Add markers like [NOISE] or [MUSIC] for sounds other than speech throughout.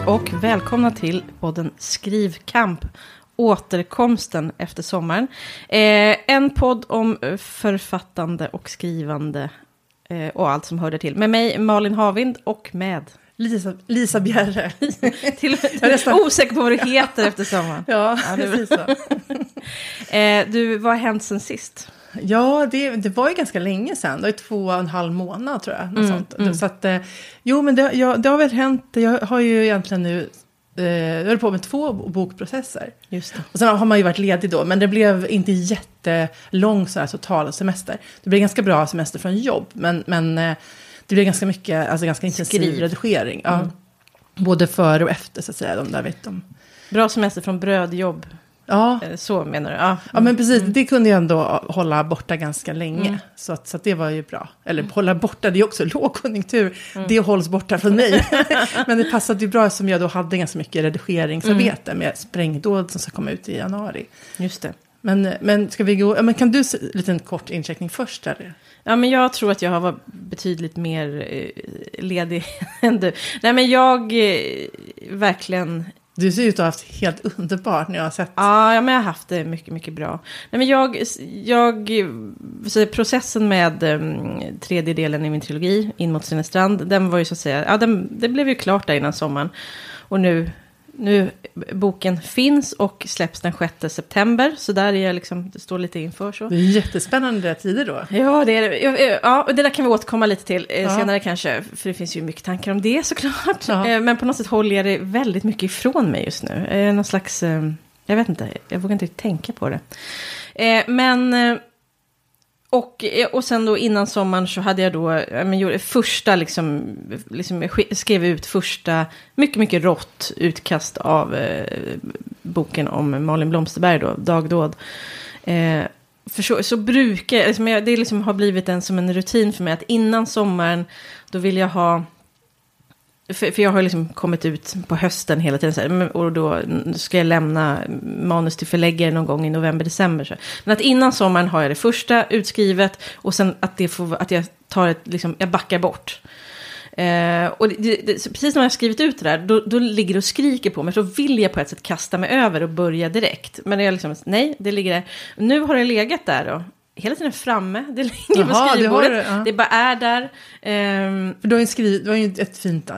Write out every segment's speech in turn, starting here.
Hej och välkomna till podden Skrivkamp. Återkomsten efter sommaren. Eh, en podd om författande och skrivande eh, och allt som hör det till. Med mig Malin Havind och med Lisa, Lisa Bjerre. [LAUGHS] till, nästan... osäker på vad du heter efter sommaren. Ja, ja precis så. [LAUGHS] eh, du, vad har hänt sen sist? Ja, det, det var ju ganska länge sedan. Det var två och en halv månad tror jag. Något mm, sånt. Mm. Så att, eh, jo, men det, ja, det har väl hänt. Jag har ju egentligen nu eh, jag höll på med två bokprocesser. Just det. Och sen har man ju varit ledig då, men det blev inte jättelång så här total semester. Det blev ganska bra semester från jobb, men, men eh, det blev ganska mycket, alltså ganska intensiv Skriv. redigering. Ja. Mm. Både före och efter så att säga, de där vet de. Bra semester från brödjobb. Ja. Eh, så menar du? Ja, ja men precis. Mm. Det kunde jag ändå hålla borta ganska länge. Mm. Så, att, så att det var ju bra. Eller mm. hålla borta, det är också [LAUGHS] lågkonjunktur. Mm. Det hålls borta från mig. [LAUGHS] men det passade ju bra som jag då hade ganska mycket redigeringsarbete med sprängdåd som ska komma ut i januari. Just det. Men, men ska vi gå, ja, men kan du en liten kort incheckning först? Eller? Ja, men jag tror att jag har varit betydligt mer eh, ledig [LAUGHS] än du. Nej, men jag eh, verkligen du ser ut att ha haft helt [LAUGHS] underbart när jag har sett. Ja, ja men jag har haft det mycket, mycket bra. Nej, men jag, jag, så processen med ehm, um, tredje delen i min trilogi, In mot Strand, den var ju så att säga, ja, den, det blev ju klart där innan sommaren. Och nu nu, boken finns och släpps den 6 september. Så där är jag liksom, det står lite inför så. Det är jättespännande tider då. Ja, det är. Ja, och det där kan vi återkomma lite till eh, ja. senare kanske. För det finns ju mycket tankar om det såklart. Ja. Eh, men på något sätt håller jag det väldigt mycket ifrån mig just nu. Eh, någon slags, jag vet inte, jag vågar inte tänka på det. Men och, eh, och sen då innan sommaren så hade jag då, men, gjorde första liksom, liksom skrev ut första, mycket, mycket rått utkast av eh, boken om Malin Blomsterberg då, Dagdåd. Eh, för så, så brukar, liksom, det liksom har blivit en, som en rutin för mig att innan sommaren då vill jag ha för, för jag har liksom kommit ut på hösten hela tiden. Så här, och då ska jag lämna manus till förläggare någon gång i november, december. Så. Men att innan sommaren har jag det första utskrivet. Och sen att, det får, att jag tar ett, liksom, jag backar bort. Eh, och det, det, precis när jag har skrivit ut det där, då, då ligger det och skriker på mig. Så vill jag på ett sätt kasta mig över och börja direkt. Men jag liksom, nej, det ligger där. Nu har det legat där då hela tiden framme. [LAUGHS] Det ligger Jaha, på skrivbordet. Det, ja. det, bara är där. Um, För du har ju, skriv, du har ju ett fint uh,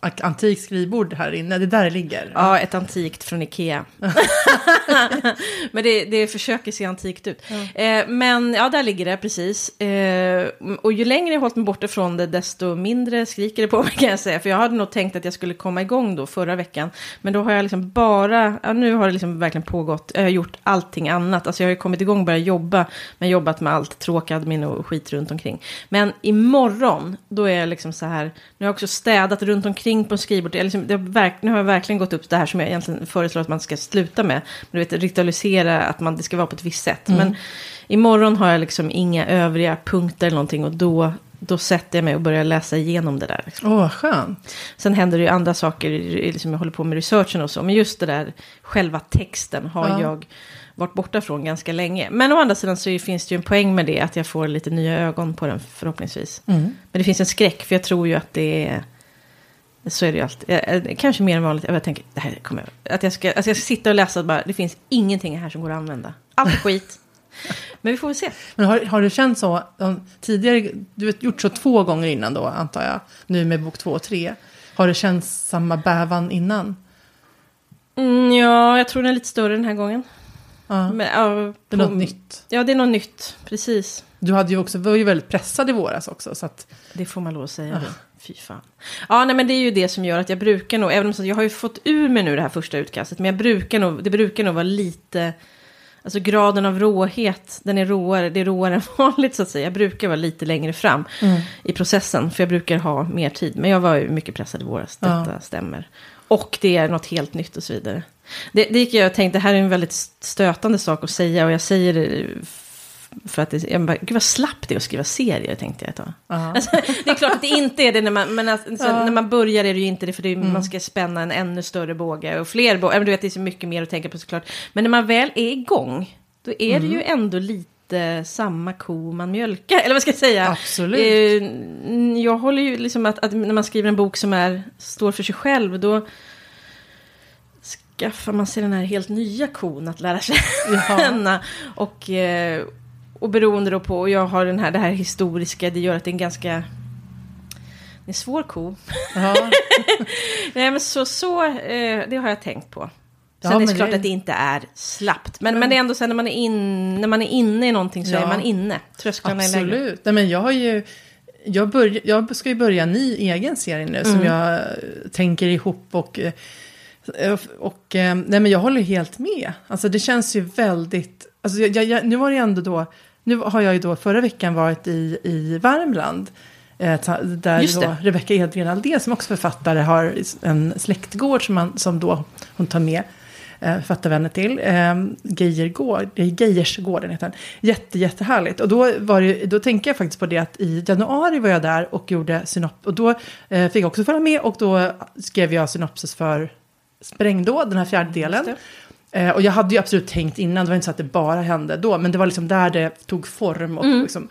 antikt skrivbord här inne. Det är där det ligger. Ja, ett antikt från Ikea. [LAUGHS] men det, det försöker se antikt ut. Ja. Eh, men ja, där ligger det precis. Eh, och ju längre jag hållit mig borta från det, desto mindre skriker det på mig kan jag säga. För jag hade nog tänkt att jag skulle komma igång då förra veckan. Men då har jag liksom bara, ja, nu har det liksom verkligen pågått. Jag har gjort allting annat. Alltså jag har ju kommit igång och börjat jobba. Men jobbat med allt tråkig admin och skit runt omkring. Men imorgon, då är jag liksom så här, nu har jag också städat runt omkring omkring på skrivbordet. Liksom, verk, nu har jag verkligen gått upp det här som jag egentligen föreslår att man ska sluta med. Du vet, ritualisera att man, det ska vara på ett visst sätt. Mm. Men imorgon har jag liksom inga övriga punkter eller någonting. Och då, då sätter jag mig och börjar läsa igenom det där. Åh, liksom. oh, skönt. Sen händer det ju andra saker, liksom jag håller på med researchen och så. Men just det där, själva texten har ja. jag varit borta från ganska länge. Men å andra sidan så finns det ju en poäng med det, att jag får lite nya ögon på den förhoppningsvis. Mm. Men det finns en skräck, för jag tror ju att det är så är det ju alltid. Kanske mer än vanligt. Jag tänker, det här kommer jag. Att jag ska, alltså jag ska sitta och läsa och bara, det finns ingenting här som går att använda. Allt skit. [LAUGHS] Men vi får väl se. Men har, har du känt så tidigare? Du har gjort så två gånger innan då, antar jag. Nu med bok två och tre. Har det känts samma bävan innan? Mm, ja, jag tror den är lite större den här gången. Ja. Men, ja, det är något nytt. Ja, det är något nytt. Precis. Du hade ju också, var ju väldigt pressad i våras också. Så att... Det får man lov att säga. Ja. Fy fan. Ja, nej, men det är ju det som gör att jag brukar nog, även om jag har ju fått ur mig nu det här första utkastet, men jag brukar nog, det brukar nog vara lite, alltså graden av råhet, den är råare, det är råare än [LAUGHS] vanligt så att säga. Jag brukar vara lite längre fram mm. i processen, för jag brukar ha mer tid. Men jag var ju mycket pressad i våras, detta ja. stämmer. Och det är något helt nytt och så vidare. Det, det gick jag och tänkte, det här är en väldigt stötande sak att säga och jag säger det för att det, jag bara, gud vad slapp det är att skriva serier, tänkte jag ett tag. [LAUGHS] Alltså, det är klart att det inte är det när man, men alltså, uh när man börjar är det ju inte det, för det är, mm. man ska spänna en ännu större båge och fler bågar. Du vet, det är så mycket mer att tänka på såklart. Men när man väl är igång, då är mm. det ju ändå lite samma ko man mjölkar. Eller vad ska jag säga? Absolut. Eh, jag håller ju liksom att, att, när man skriver en bok som är, står för sig själv, då skaffar man sig den här helt nya kon att lära [LAUGHS] känna. Ja. Och, eh, och beroende då på, och jag har den här, det här historiska, det gör att det är en ganska det är en svår ko. Ja. [LAUGHS] Nej men så, så eh, det har jag tänkt på. Sen ja, är det klart det... att det inte är slappt. Men, men, men det är ändå så när man är, in, när man är inne i någonting så ja. är man inne. Trösklarna Absolut. är lägre. Absolut. Nej, men jag har ju... Jag, börj, jag ska ju börja en ny egen serie nu mm. som jag tänker ihop och... Och nej, men jag håller helt med. Alltså det känns ju väldigt... Alltså jag, jag, nu var det ändå då... Nu har jag ju då förra veckan varit i, i Värmland. Eh, där då Rebecka Edgren Aldén som också författare har en släktgård som, man, som då hon tar med eh, författarvänner till. Eh, Geijergård, Geijersgården heter den. Jätte, jättehärligt. Och då, var det, då tänker jag faktiskt på det att i januari var jag där och gjorde synopsis. Och då eh, fick jag också följa med och då skrev jag synopsis för Sprängdåd, den här fjärde delen. Eh, och jag hade ju absolut tänkt innan, det var inte så att det bara hände då, men det var liksom där det tog form. Och, mm. liksom,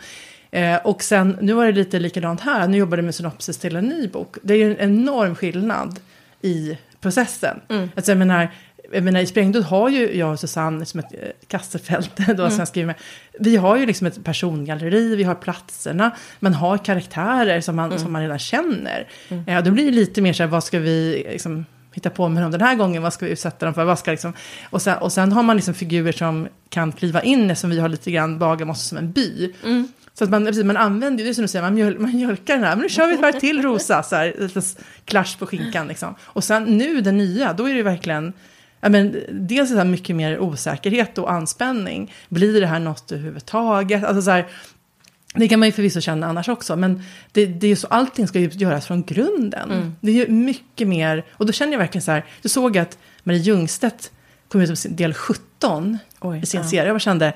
eh, och sen, nu var det lite likadant här, nu jobbade jag med synopsis till en ny bok. Det är ju en enorm skillnad i processen. Mm. Alltså, jag menar, jag menar, i Sprängdöd har ju jag och Susanne som ett eh, Kasserfält, [LAUGHS] då, mm. som jag skriver med. Vi har ju liksom ett persongalleri, vi har platserna, man har karaktärer som man, mm. som man redan känner. Mm. Eh, då blir det lite mer så här, vad ska vi liksom, hitta på med dem den här gången, vad ska vi utsätta dem för, vad ska liksom, och, sen, och sen har man liksom figurer som kan kliva in, som vi har lite grann Bagarmossen som en by. Mm. Så att man, precis, man använder ju, det är som du säger, man, mjöl, man mjölkar den här, men nu kör vi ett varv till Rosa, så här, lite clash på skinkan liksom. Och sen nu det nya, då är det verkligen, ja, men, dels är det mycket mer osäkerhet och anspänning. Blir det här något överhuvudtaget? Alltså så här, det kan man ju förvisso känna annars också, men det, det är ju så, allting ska ju göras från grunden. Mm. Det är ju mycket mer, och då känner jag verkligen så här, jag såg att Marie Ljungstedt kom ut med del 17 Oj, i sin ja. serie, jag kände,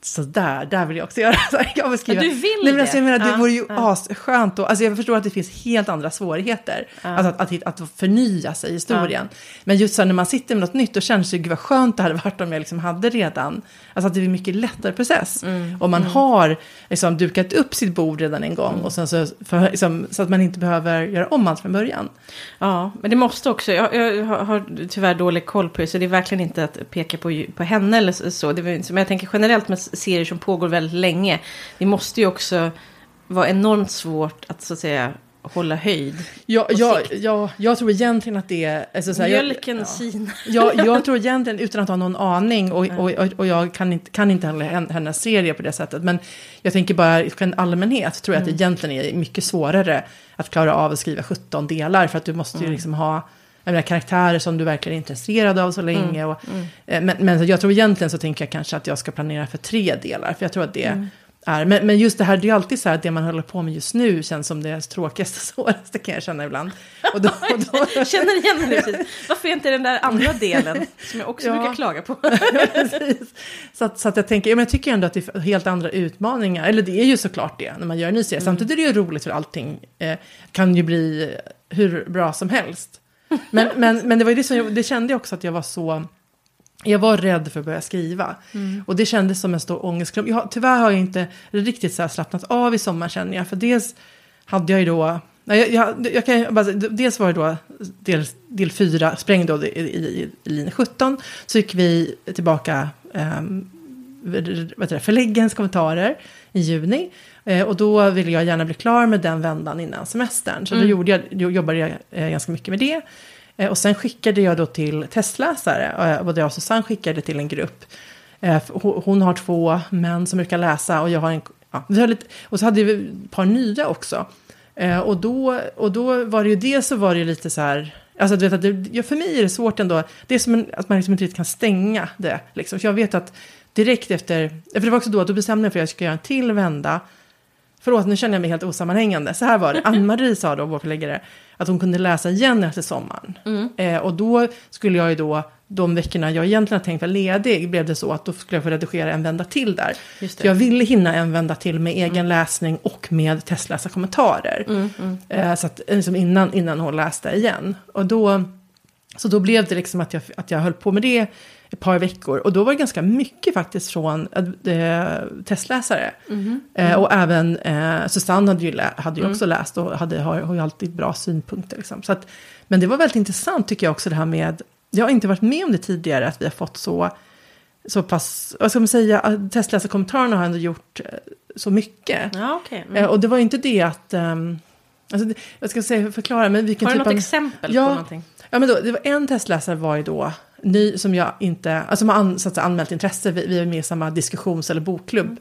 så där, där vill jag också göra. [LAUGHS] jag vill skriva. Du vill Nej, men alltså, jag menar, det ja, vore ju ja. asskönt. då. alltså, jag förstår att det finns helt andra svårigheter. Ja. Alltså, att, att, att, förnya sig i historien. Ja. Men just så när man sitter med något nytt, då känns det gud vad skönt det hade varit om jag liksom hade redan. Alltså att det är en mycket lättare process. Mm. Om man mm. har liksom, dukat upp sitt bord redan en gång. Mm. Och sen så, för, liksom, så att man inte behöver göra om allt från början. Ja, men det måste också, jag, jag har tyvärr dålig koll på det. Så det är verkligen inte att peka på, på henne eller så. Det men jag tänker generellt med serier som pågår väldigt länge. Det måste ju också vara enormt svårt att så att säga hålla höjd. Ja, ja, ja, jag tror egentligen att det är... Alltså, Mjölken jag, sina. Ja, jag [LAUGHS] tror egentligen, utan att ha någon aning, och, och, och, och jag kan inte, kan inte heller hennes serie på det sättet, men jag tänker bara i allmänhet, tror jag mm. att det egentligen är mycket svårare att klara av att skriva 17 delar, för att du måste ju mm. liksom ha menar, karaktärer som du verkligen är intresserad av så länge. Mm. Och, mm. Eh, men, men jag tror egentligen så tänker jag kanske att jag ska planera för tre delar. För jag tror att det mm. är, men, men just det här, det är alltid så här att det man håller på med just nu känns som det tråkigaste, [LAUGHS] svåraste kan jag känna ibland. Och då, och då... [LAUGHS] känner igen det precis. Varför är inte den där andra delen som jag också ja. brukar klaga på? [LAUGHS] så, att, så att jag tänker, ja, men jag tycker ändå att det är helt andra utmaningar. Eller det är ju såklart det när man gör en ny serie. Mm. Samtidigt är det ju roligt för allting eh, kan ju bli hur bra som helst. Men, men, men det var ju det som jag, det kände jag också att jag var så... Jag var rädd för att börja skriva. Mm. Och det kändes som en stor ångestklump. Jag, tyvärr har jag inte riktigt så slappnat av i sommar känner jag. För dels hade jag ju då... Jag, jag, jag kan, bara, dels var det då del, del 4, sprängdåd i, i, i, linje 17. Så gick vi tillbaka um, vad det, förläggens kommentarer i juni. Eh, och då ville jag gärna bli klar med den vändan innan semestern. Så mm. då gjorde jag, jobbade jag eh, ganska mycket med det. Eh, och sen skickade jag då till testläsare. Både jag och Susanne skickade till en grupp. hon har två män som brukar läsa och jag har en... Ja, vi har lite, och så hade vi ett par nya också. och, då, och då var det ju det så var det ju lite så här... Alltså du vet att det, ja, för mig är det svårt ändå. Det är som en, att man liksom inte riktigt kan stänga det. Liksom. För jag vet att direkt efter... För det var också då att då bestämde jag för att jag skulle göra en till vända. Förlåt, nu känner jag mig helt osammanhängande. Så här var det. [LAUGHS] Ann-Marie sa då, vår förläggare, att hon kunde läsa igen efter sommaren. Mm. Eh, och då skulle jag ju då, de veckorna jag egentligen tänkt vara ledig, blev det så att då skulle jag få redigera en vända till där. Så jag ville hinna en vända till med egen mm. läsning och med testläsarkommentarer. Mm, mm. Eh, så att liksom innan, innan hon läste igen. Och då Så då blev det liksom att jag, att jag höll på med det ett par veckor. Och då var det ganska mycket faktiskt från äh, testläsare. Mm. Eh, och även eh, Susanne hade ju, hade ju mm. också läst och hade, har, har ju alltid bra synpunkter. Liksom. Så att, men det var väldigt intressant tycker jag också det här med, jag har inte varit med om det tidigare, att vi har fått så, så pass, vad ska man säga, testläsarkommentarerna har ändå gjort eh, så mycket. Ja, okay. Mm. Eh, och det var ju inte det att, um, alltså, jag ska säga, förklara, men vilken har du typ något av, exempel ja, på någonting? Ja, men då, det var en testläsare var ju då ny som jag inte, alltså har an, så att anmält intresse, vi, vi är med i samma diskussions eller bokklubb.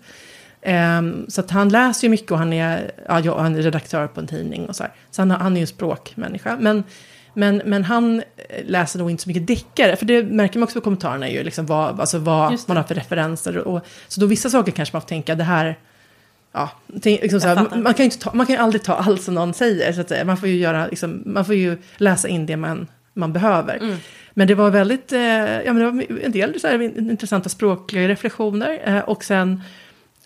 Um, så att han läser ju mycket och han är, ja, han är redaktör på en tidning och så här. Så han, han är ju en språkmänniska. Men, men, men han läser nog inte så mycket deckare, för det märker man också på kommentarerna ju, liksom vad, alltså vad man har för referenser. Och, så då vissa saker kanske man får tänka, det här, ja, tänk, liksom så här, man, kan ju inte ta, man kan ju aldrig ta allt som någon säger, så att säga. Man får ju, göra, liksom, man får ju läsa in det man, man behöver. Mm. Men det var väldigt, eh, ja men det var en del så här, intressanta språkliga reflektioner eh, och sen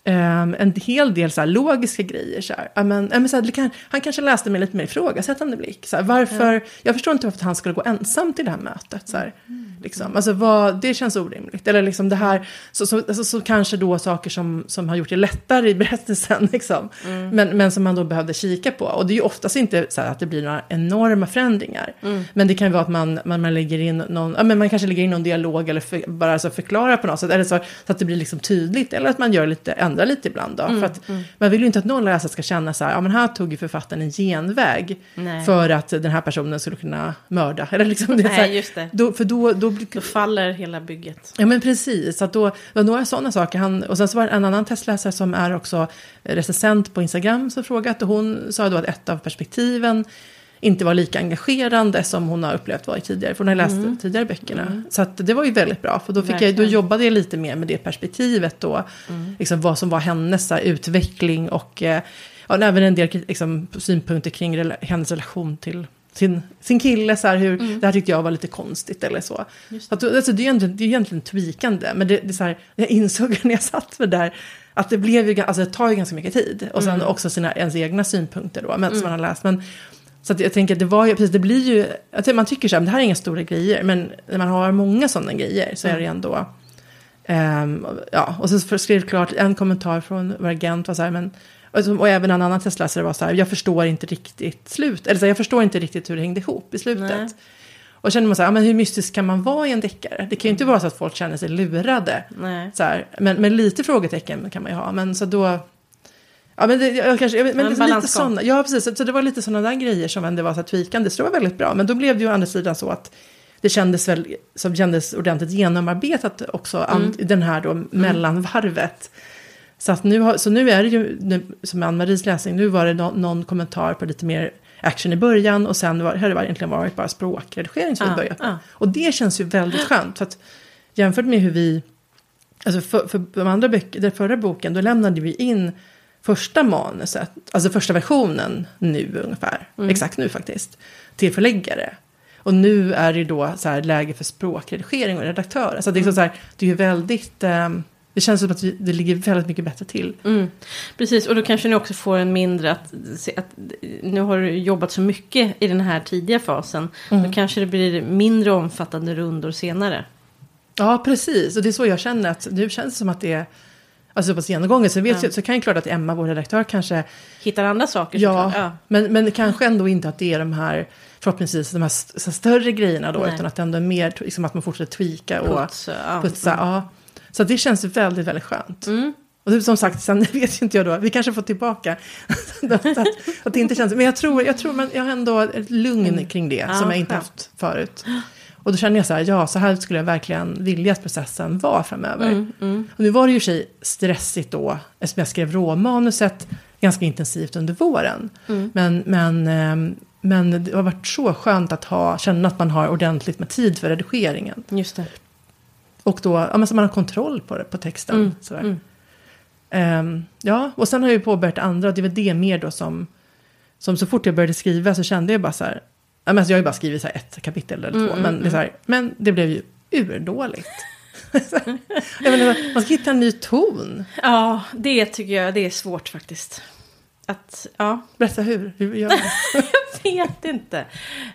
Um, en hel del så här, logiska grejer. Så här. men, men, så här, kan, han kanske läste med lite mer ifrågasättande blick. Så här, varför, ja. Jag förstår inte varför han skulle gå ensam till det här mötet. Så här, mm. liksom. alltså, vad, det känns orimligt. Eller liksom det här, så, så, alltså, så kanske då saker som, som har gjort det lättare i berättelsen. [LAUGHS] Liksom. Mm. Men, men som man då behövde kika på. Och det är ju oftast inte så att det blir några enorma förändringar. Mm. Men det kan ju vara att man, man, man lägger in någon, ja, men man kanske lägger in någon dialog eller för, bara så förklarar på något sätt. Eller så, så att det blir liksom tydligt. Eller att man gör lite ändra lite ibland då. Mm, för att mm. man vill ju inte att någon läsare ska känna så här, ja men här tog ju författaren en genväg. Nej. För att den här personen skulle kunna mörda. Eller liksom det, Nej, här, just det. Då, för då, då, då faller hela bygget. Ja men precis, att då var några sådana saker. Han, och sen så var det en annan testläsare som är också recensent på Instagram som frågat. Och hon sa då att ett av perspektiven inte var lika engagerande som hon har upplevt varit tidigare. För hon har läst mm. tidigare böckerna. Mm. Så det var ju väldigt bra. För då, fick jag, då jobbade jag lite mer med det perspektivet då. Mm. Liksom vad som var hennes här, utveckling och eh, ja, även en del liksom, synpunkter kring rela hennes relation till sin, sin kille. Så här, hur, mm. Det här tyckte jag var lite konstigt eller så. så att, alltså, det, är egentligen, det är egentligen tweakande. Men det, det är så här, jag insåg [LAUGHS] när jag satt det där. Att det blev ju, alltså det tar ju ganska mycket tid. Och sen mm. också sina ens egna synpunkter då, men, som mm. man har läst. Men, så jag tänker att det var ju, precis, det blir ju, att man tycker så här, det här är inga stora grejer, men när man har många sådana grejer så är det mm. ändå, um, ja, och så skrev klart en kommentar från vår agent var så här, men, och, och även en annan testläsare var så här, jag förstår inte riktigt slut, eller så här, jag förstår inte riktigt hur det hängde ihop i slutet. Nej. Och känner man så här, men hur mystisk kan man vara i en deckare? Det kan ju inte vara så att folk känner sig lurade. Nej. Så här, men, men lite frågetecken kan man ju ha. Men så då, Ja, men det, jag kanske, jag, men lite, lite såna, ja, precis. Så, det var lite sådana där grejer som ändå var så tvikande. Så det var väldigt bra. Men då blev det ju å andra sidan så att det kändes väl som kändes ordentligt genomarbetat också. Mm. Den här då mm. mellanvarvet. Så, att nu, har, så nu är det ju, nu, som Ann-Maries läsning, nu var det no, någon kommentar på lite mer action i början och sen var, har det egentligen varit bara språkredigering som ah, vi börjat med. Ah. Och det känns ju väldigt skönt. För att jämfört med hur vi, alltså för, för de andra böcker, den förra boken, då lämnade vi in första manuset, alltså första versionen nu ungefär, mm. exakt nu faktiskt, till förläggare. Och nu är det då så här läge för språkredigering och redaktörer. Så det är, mm. så här, det är ju väldigt, eh, det känns som att det ligger väldigt mycket bättre till. Mm. Precis, och då kanske ni också får en mindre, att, att nu har du jobbat så mycket i den här tidiga fasen. Mm. Då kanske det blir mindre omfattande rundor senare. Ja, precis. Och det är så jag känner att nu känns det som att det är Alltså på genomgången. Så, vet ja. jag, så kan det klart att Emma, vår redaktör, kanske... Hittar andra saker ja, ja. Men, men kanske ändå inte att det är de här, förhoppningsvis, de här st större grejerna då. Nej. Utan att det ändå är mer, liksom att man fortsätter tweaka och putsa. Ja. putsa mm. ja. Så det känns väldigt, väldigt skönt. Mm. Och som sagt, sen [LAUGHS] vet ju inte jag då, vi kanske får tillbaka. [LAUGHS] att, att, det inte känns, men jag tror, jag tror man, jag har ändå ett lugn mm. kring det som jag inte haft förut. Och då kände jag så här, ja, så här skulle jag verkligen vilja att processen var framöver. Mm, mm. Och nu var det ju sig stressigt då, eftersom jag skrev råmanuset ganska intensivt under våren. Mm. Men, men, ehm, men det har varit så skönt att ha, känna att man har ordentligt med tid för redigeringen. Just det. Och då, ja, men så man har kontroll på, det, på texten. Mm, sådär. Um, ja, och sen har jag ju påbörjat andra, och det är väl det mer då som, som så fort jag började skriva så kände jag bara så här, alltså jag har ju bara skrivit så ett kapitel eller två, mm, men, mm. det så här, men det blev ju urdåligt. [LAUGHS] jag menar, man ska hitta en ny ton. Ja, det tycker jag det är svårt faktiskt. att, ja. Berätta hur, hur gör man? [LAUGHS] jag vet inte.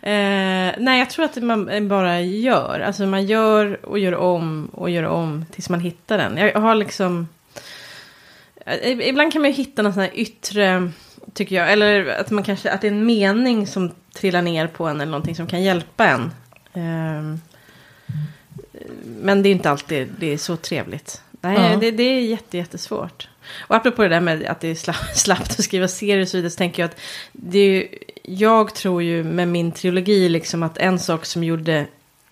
Eh, nej, jag tror att man bara gör. Alltså man gör och gör om och gör om tills man hittar den. Jag har liksom... Eh, ibland kan man ju hitta någon sån här yttre, tycker jag. Eller att, man kanske, att det är en mening som trillar ner på en eller någonting som kan hjälpa en. Eh, men det är inte alltid det är så trevligt. Nej, ja. det, det är jätte, jättesvårt. Och apropå det där med att det är [LAUGHS] slappt att skriva serier och så vidare så tänker jag att det är, jag tror ju med min trilogi liksom att en sak som gjorde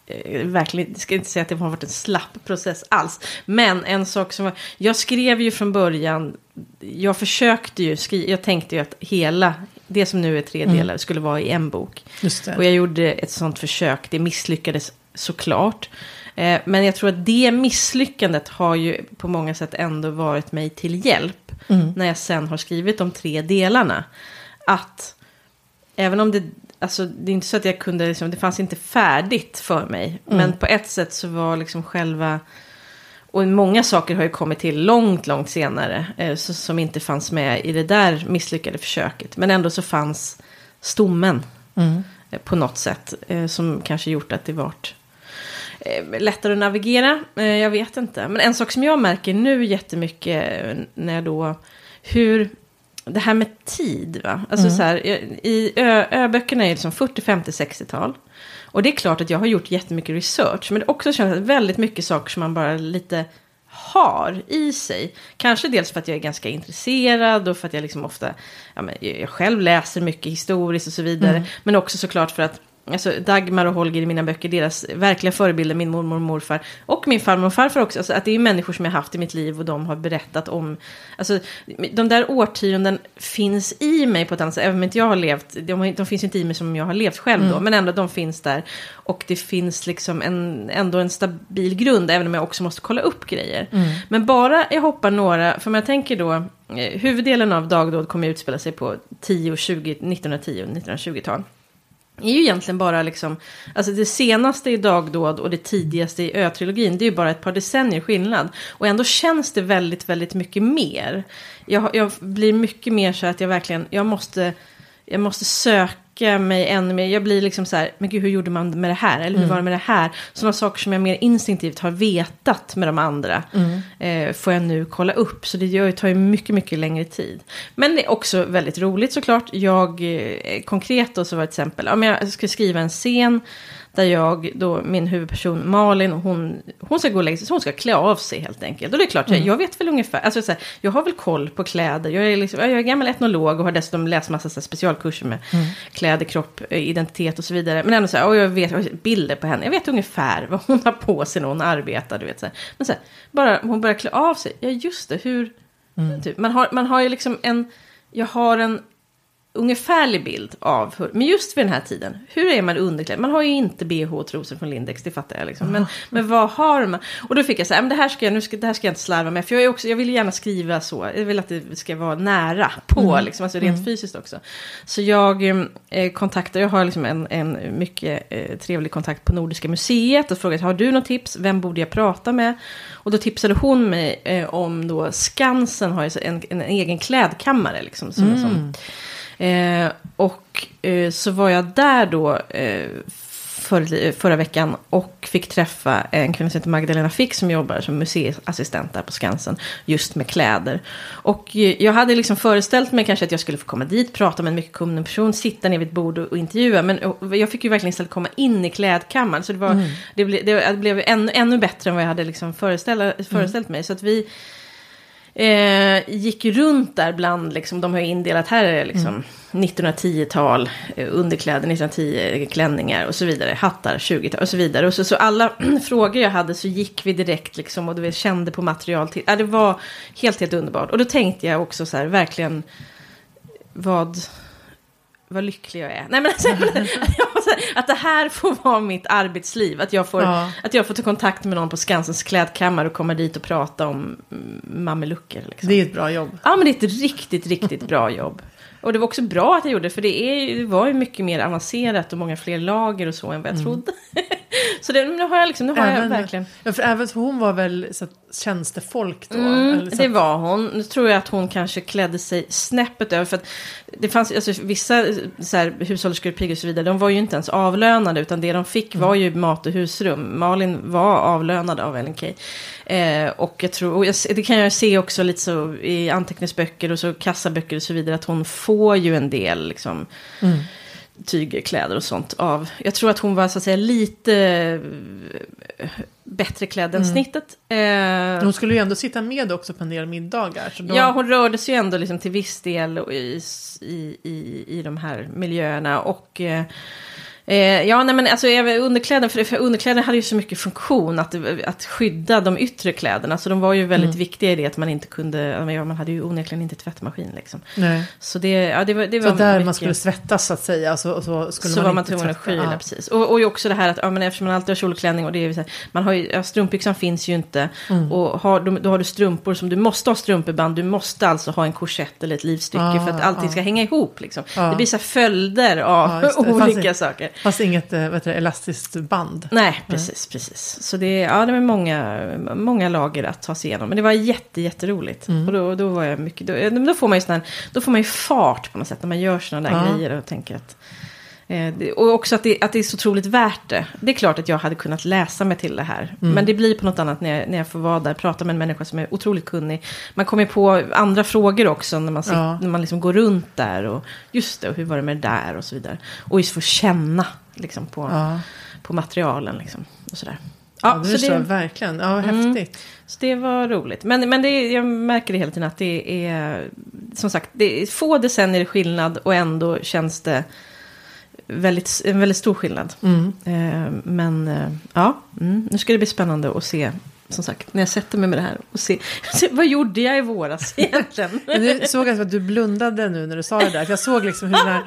eh, verkligen, jag ska inte säga att det har varit en slapp process alls. Men en sak som var, jag skrev ju från början, jag försökte ju skriva, jag tänkte ju att hela, det som nu är tre mm. delar mm. skulle vara i en bok. Och jag gjorde ett sånt försök, det misslyckades såklart. Eh, men jag tror att det misslyckandet har ju på många sätt ändå varit mig till hjälp. Mm. När jag sen har skrivit de tre delarna. Att även om det, alltså det är inte så att jag kunde, liksom, det fanns inte färdigt för mig. Mm. Men på ett sätt så var liksom själva, och många saker har ju kommit till långt, långt senare. Eh, så, som inte fanns med i det där misslyckade försöket. Men ändå så fanns stommen. Mm. Eh, på något sätt. Eh, som kanske gjort att det vart Eh, lättare att navigera. Eh, jag vet inte. Men en sak som jag märker nu jättemycket eh, när jag då... Hur... Det här med tid, va? Alltså mm. så här, i ö-böckerna är det liksom 40, 50, 60-tal. Och det är klart att jag har gjort jättemycket research. Men det också känns väldigt mycket saker som man bara lite har i sig. Kanske dels för att jag är ganska intresserad och för att jag liksom ofta, ja, men jag själv läser mycket historiskt och så vidare. Mm. Men också såklart för att Alltså Dagmar och Holger i mina böcker, deras verkliga förebilder, min mormor och morfar. Och min farmor och farfar också. Alltså att det är människor som jag haft i mitt liv och de har berättat om. Alltså de där årtionden finns i mig på ett annat sätt. Även om inte jag har levt, de, de finns inte i mig som jag har levt själv då. Mm. Men ändå de finns där. Och det finns liksom en, ändå en stabil grund, även om jag också måste kolla upp grejer. Mm. Men bara jag hoppar några, för om jag tänker då, eh, huvuddelen av dagdåd kommer utspela sig på 10, 20, 1910 och 1920-tal är ju egentligen bara liksom, alltså det senaste i Dagdåd och det tidigaste i Ö-trilogin, det är ju bara ett par decennier skillnad. Och ändå känns det väldigt, väldigt mycket mer. Jag, jag blir mycket mer så att jag verkligen, jag måste, jag måste söka sträcka mig ännu mer. Jag blir liksom så här, men gud hur gjorde man med det här? Eller hur mm. var det med det här? Sådana saker som jag mer instinktivt har vetat med de andra. Mm. Eh, får jag nu kolla upp. Så det tar ju mycket, mycket längre tid. Men det är också väldigt roligt såklart. Jag, eh, konkret då så var det till exempel, om jag ska skriva en scen där jag, då min huvudperson Malin, hon, hon ska gå och lägga sig, så hon ska klä av sig helt enkelt. Och det är klart, mm. jag, jag vet väl ungefär, alltså så här, jag har väl koll på kläder. Jag är, liksom, jag är gammal etnolog och har dessutom läst massa så här, specialkurser med mm. kläder, kropp, eh, identitet och så vidare. Men ändå så här, och jag vet jag har bilder på henne. Jag vet ungefär vad hon har på sig när hon arbetar, du vet så här. Men så här, bara hon börjar klä av sig, ja just det, hur... Mm. Typ, man, har, man har ju liksom en, jag har en ungefärlig bild av hur, men just vid den här tiden, hur är man underklädd? Man har ju inte bh och trosor från Lindex, det fattar jag liksom. Men, mm. men vad har man? Och då fick jag säga, men det här ska jag, nu ska, det här ska jag inte slarva med, för jag, är också, jag vill gärna skriva så, jag vill att det ska vara nära på, mm. liksom, alltså rent mm. fysiskt också. Så jag eh, kontaktar, jag har liksom en, en mycket eh, trevlig kontakt på Nordiska museet och frågade, har du något tips? Vem borde jag prata med? Och då tipsade hon mig eh, om då Skansen har en, en, en egen klädkammare liksom. Som, mm. som, Eh, och eh, så var jag där då eh, för, förra veckan och fick träffa en kvinna som heter Magdalena Fick som jobbar som museiassistent där på Skansen just med kläder. Och eh, jag hade liksom föreställt mig kanske att jag skulle få komma dit, prata med en mycket kunnig person, sitta ner vid ett bord och, och intervjua. Men och, jag fick ju verkligen istället komma in i klädkammaren. Så det, var, mm. det, ble, det blev ännu, ännu bättre än vad jag hade liksom föreställt, föreställt mm. mig. Så att vi eh, gick runt där bland, liksom, de har ju indelat, här är det liksom mm. 1910-tal, eh, underkläder, 1910 klänningar och så vidare, hattar 20-tal och så vidare. Och så, så alla [CLEARS THROAT] frågor jag hade så gick vi direkt liksom och du vet, kände på material till, äh, det var helt, helt underbart. Och då tänkte jag också så här, verkligen, vad vad lycklig jag är. Nej, men alltså, [LAUGHS] att det här får vara mitt arbetsliv. Att jag, får, ja. att jag får ta kontakt med någon på Skansens klädkammare och komma dit och prata om mamelucker. Liksom. Det är ett bra jobb. Ja, men det är ett riktigt, riktigt bra jobb. Och det var också bra att jag gjorde det, för det, är, det var ju mycket mer avancerat och många fler lager och så än vad jag mm. trodde. [LAUGHS] så det, nu har jag liksom, nu har Även, jag verkligen. Ja, för även för hon var väl så att, tjänstefolk då? Mm, det var hon. Nu tror jag att hon kanske klädde sig snäppet över. För att det fanns, alltså, vissa så här, hushållerskor, och så vidare, de var ju inte ens avlönade. Utan det de fick var ju mat och husrum. Malin var avlönad av Key. Eh, och jag tror, och jag, det kan jag se också lite så i anteckningsböcker och så kassaböcker och så vidare. Att hon får ju en del liksom. Mm. tyger, kläder och sånt av. Jag tror att hon var så att säga lite eh, bättre klädd än Mm. snittet. Eh, Hon skulle ju ändå sitta med också på en del middagar. Då, Ja, hon rörde sig ju ändå liksom till viss del i, i, i, i de här miljöerna. Och eh, eh, ja, nej men alltså även underkläder, för, för underkläder hade ju så mycket funktion att, att skydda de yttre kläderna. Så de var ju väldigt Mm. viktiga i det att man inte kunde, ja, man hade ju onekligen inte tvättmaskin liksom. Nej. Så det, ja, det var, det Så var där mycket. man skulle svettas så att säga. Och så, så skulle så man var man tvungen att skyla, Ja. precis. Och, och också det här att, ja, men eftersom man alltid har kjol och det är så här, man har ju, ja, strumpbyxan finns ju inte. Mm. Och har, då, då har du strumpor som du måste ha strumpeband, du måste alltså ha en korsett eller ett livstycke Ah, för att allting ah. ska hänga ihop liksom. Ah. Det blir så här följder av [LAUGHS] olika saker. Fast inget eh, vet du, elastiskt band. Nej, precis, precis. Så det, ja, det var många, många lager att ta sig igenom. Men det var jätte, jätteroligt. Mm. Och då, då var jag mycket, då, då får man ju sån här, då får man ju fart på något sätt när man gör sådana där Ja. grejer och tänker att och också att det, att det är så otroligt värt det. Det är klart att jag hade kunnat läsa mig till det här. Mm. Men det blir på något annat när jag, när jag får vara där, prata med en människa som är otroligt kunnig. Man kommer på andra frågor också när man, sitter, Ja. när man liksom går runt där. Och just det, och hur var det med det där och så vidare. Och just få känna liksom, på, Ja, på materialen liksom. Och sådär. ja, Ja, det så det, verkligen. Ja, Mm. häftigt. så det var roligt. Men, men det, jag märker det hela tiden att det är, som sagt, det är få decennier skillnad och ändå känns det väldigt, en väldigt stor skillnad. Mm. Eh, men eh, ja, mm, nu ska det bli spännande att se, som sagt, när jag sätter mig med det här och se, [LAUGHS] se vad gjorde jag i våras [LAUGHS] egentligen? Du såg alltså att du blundade nu när du sa det där. Jag såg liksom hur [LAUGHS]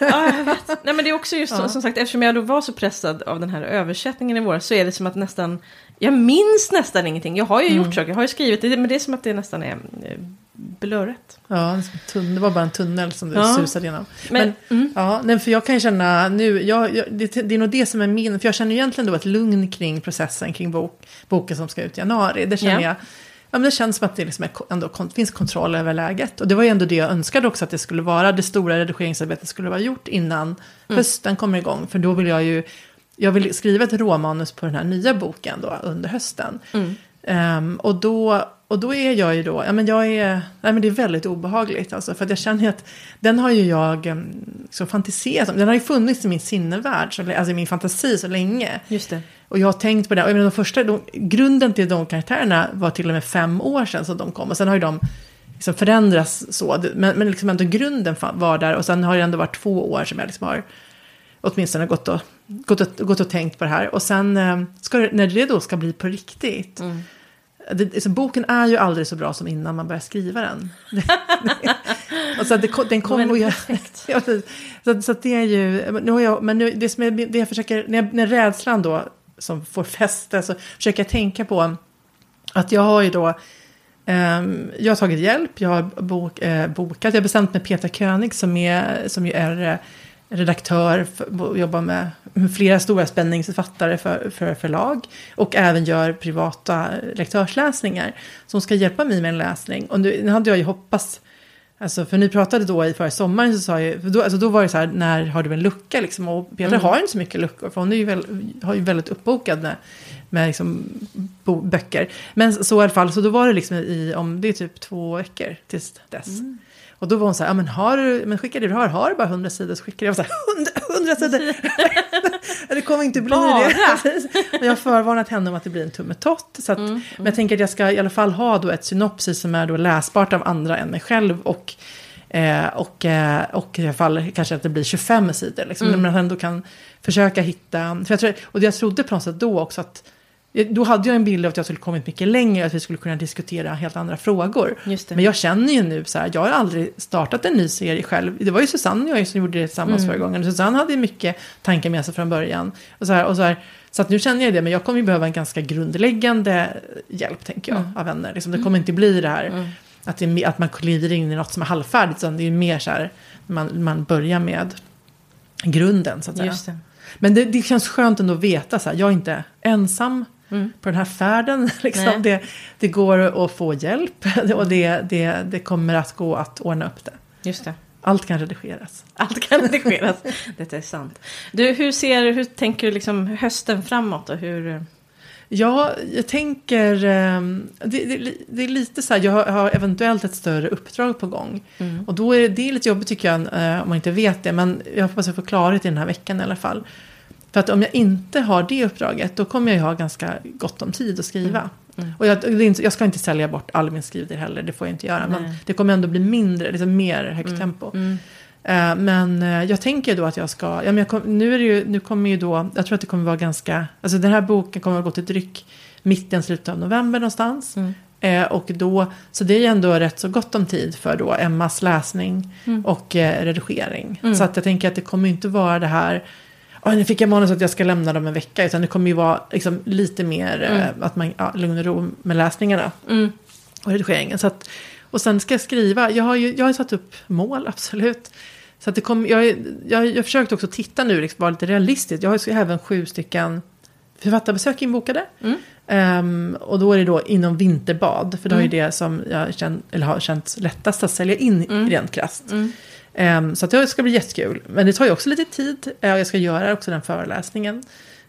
ja, jag vet. Nej, men det är också just så, som sagt, eftersom jag då var så pressad av den här översättningen i våras så är det som att nästan, jag minns nästan ingenting. Jag har ju Mm. gjort saker, jag har ju skrivit det, men det är som att det nästan är eh, blurret. Ja, det var bara en tunnel som du Ja. susade igenom. Men, mm, Ja, nej, för jag kan känna nu, jag, jag, det, det är nog det som är min, för jag känner egentligen då ett lugn kring processen kring bok, boken som ska ut i januari. Det känner Ja. jag, ja men det känns som att det liksom är, ändå finns kontroll över läget. Och det var ju ändå det jag önskade också att det skulle vara, det stora redigeringsarbetet skulle vara gjort innan Mm. hösten kommer igång. För då vill jag ju, jag vill skriva ett råmanus på den här nya boken då under hösten. mm, Ehm, och, då, och då är jag ju då, ja men jag är, nej men det är väldigt obehagligt alltså. För att jag känner att den har ju jag um, så fantiserat om. Den har ju funnits i min sinnevärld, så, alltså i min fantasi så länge. just det. Och jag har tänkt på det. Och jag menar, de första, de, grunden till de karaktärerna var till och med fem år sedan som de kom. Och sen har ju de liksom förändrats så. Men, men liksom ändå grunden var där. Och sen har det ändå varit två år som jag liksom har åtminstone gått och, gått och, gått och tänkt på det här. Och sen eh, ska det, när det då ska bli på riktigt. Mm. Det, alltså, boken är ju aldrig så bra som innan man börjar skriva den. [LAUGHS] och [LAUGHS] så att det, den kommer att göra... Ja, så, så det är ju... Nu har jag, men nu, det, som är, det jag försöker... När, jag, när rädslan då som får fäste så försöker jag tänka på att jag har ju då... ehm, jag har tagit hjälp, jag har bok, eh, bokat, jag har bestämt med Peter König som, är, som ju är eh, redaktör för, och jobbar med, med flera stora spänningsförfattare för, för förlag. Och även gör privata lektörsläsningar. Som ska hjälpa mig med en läsning. Och nu, nu hade jag ju hoppats, alltså för ni pratade då i förra sommaren så sa jag, då, alltså då var det så här, när har du en lucka liksom? Och Petra Mm. har inte så mycket luckor, för hon är ju väl, har ju väldigt uppbokad med, med liksom bo, böcker. Men så i alla fall, så då var det liksom i, om det är typ två veckor tills dess. Mm. Och då var hon så här, ja men har du, men skicka det du har, har du bara 100 sidor så skickar jag. Så här, 100, 100 sidor! [LAUGHS] det kommer inte bli Bara? det. [LAUGHS] Men jag har förvarnat henne om att det blir en tummetott. Så att, Mm, Men jag tänker att jag ska i alla fall ha då ett synopsis som är då läsbart av andra än mig själv. Och, eh, och, eh, och i alla fall kanske att det blir 25 sidor. Liksom, Mm. Men man ändå kan försöka hitta, för jag tror, och jag trodde på något sätt då också att då hade jag en bild av att jag skulle kommit mycket längre, att vi skulle kunna diskutera helt andra frågor. Men jag känner ju nu så här, jag har aldrig startat en ny serie själv. Det var ju Susanne och jag som gjorde det tillsammans Mm. förra gången. Susanne hade mycket tankar med sig från början. Och så, här, och så, här, så att nu känner jag det, men jag kommer ju behöva en ganska grundläggande hjälp, tänker jag, Mm. av vänner. Liksom, det kommer inte bli det här Mm. att, det att man glider in i något som är halvfärdigt, utan det är mer så här, man, man börjar med grunden, så att säga. Men det, det känns skönt ändå att veta så här, jag är inte ensam mm. på den här färden. [LAUGHS] Liksom. Det, det går att få hjälp [LAUGHS] och det, det, det kommer att gå att ordna upp det. Just det. Allt kan redigeras. Allt kan redigeras. [LAUGHS] Detta är sant. Du, hur, ser, hur tänker du liksom hösten framåt? Och hur... Ja, jag tänker... Ehm, det, det, det, är lite så här, jag har eventuellt ett större uppdrag på gång. Mm. Och då är det lite jobbigt tycker jag, eh, om man inte vet det. Men jag hoppas jag får klarhet i den här veckan i alla fall. För att om jag inte har det uppdraget, då kommer jag ju ha ganska gott om tid att skriva. Mm. Mm. Och jag, jag, ska inte sälja bort all min skrivtid heller, det får jag inte göra. Nej. Men det kommer ändå bli mindre, liksom mer högt mm. tempo. Mm. Uh, men uh, jag tänker då att jag ska, ja, men kom, nu, är det ju, nu kommer ju då, jag tror att det kommer vara ganska, alltså den här boken kommer att gå till tryck mitten, slutet av november någonstans. Mm. Uh, och då, så det är ju ändå rätt så gott om tid för då Emmas läsning mm. och redigering. Mm. Så att jag tänker att det kommer inte vara det här nu fick jag manus att jag ska lämna dem en vecka. Utan det kommer ju vara liksom, lite mer mm. eh, att man, ja, lugn och ro med läsningarna. Mm. Och redigeringen. Så att, och sen ska jag skriva. Jag har ju jag har satt upp mål, [LAUGHS] absolut. Så att det kom, jag, jag, jag försökte också titta nu, liksom, vara lite realistiskt. Jag har ju även sju stycken författarbesök inbokade. Mm. Um, och då är det då inom vinterbad. För då mm. är det som jag känt, eller har känt lättast att sälja in mm. rent krasst. Mm. Um, så det ska bli jättekul. Men det tar ju också lite tid. Uh, jag ska göra också den föreläsningen.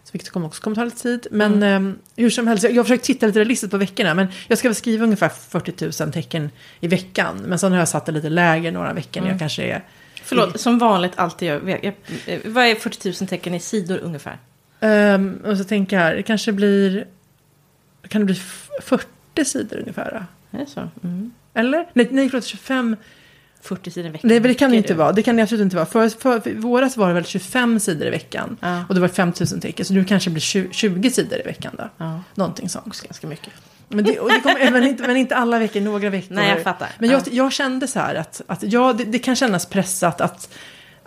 Så vilket kommer också kommer ta lite tid. Men mm. um, hur som helst, jag, har försökt titta lite realistiskt på veckorna. Men jag ska väl skriva ungefär 40 000 tecken i veckan. Men sen har jag satt det lite lägre några veckor. Mm. Jag kanske är... Förlåt, som vanligt alltid gör. Jag, jag, vad är 40 000 tecken i sidor ungefär? Um, och så tänker jag här, det kanske blir... Kan det bli 40 sidor ungefär? Är det så? Mm. Eller? Nej, nej förlåt, 25... 40 sidor i veckan. Nej, det kan det inte vara. Det kan det absolut inte vara. För, för, för våras var det väl 25 sidor i veckan. Ja. Och det var 5000 tecken. Så nu kanske det blir 20, 20 sidor i veckan då. Ja. Någonting sånt. Ganska mycket. Men, det, det kommer, men, inte, men inte alla veckor, några veckor. Nej, jag fattar. Men jag, jag kände så här att, att ja, det, det kan kännas pressat att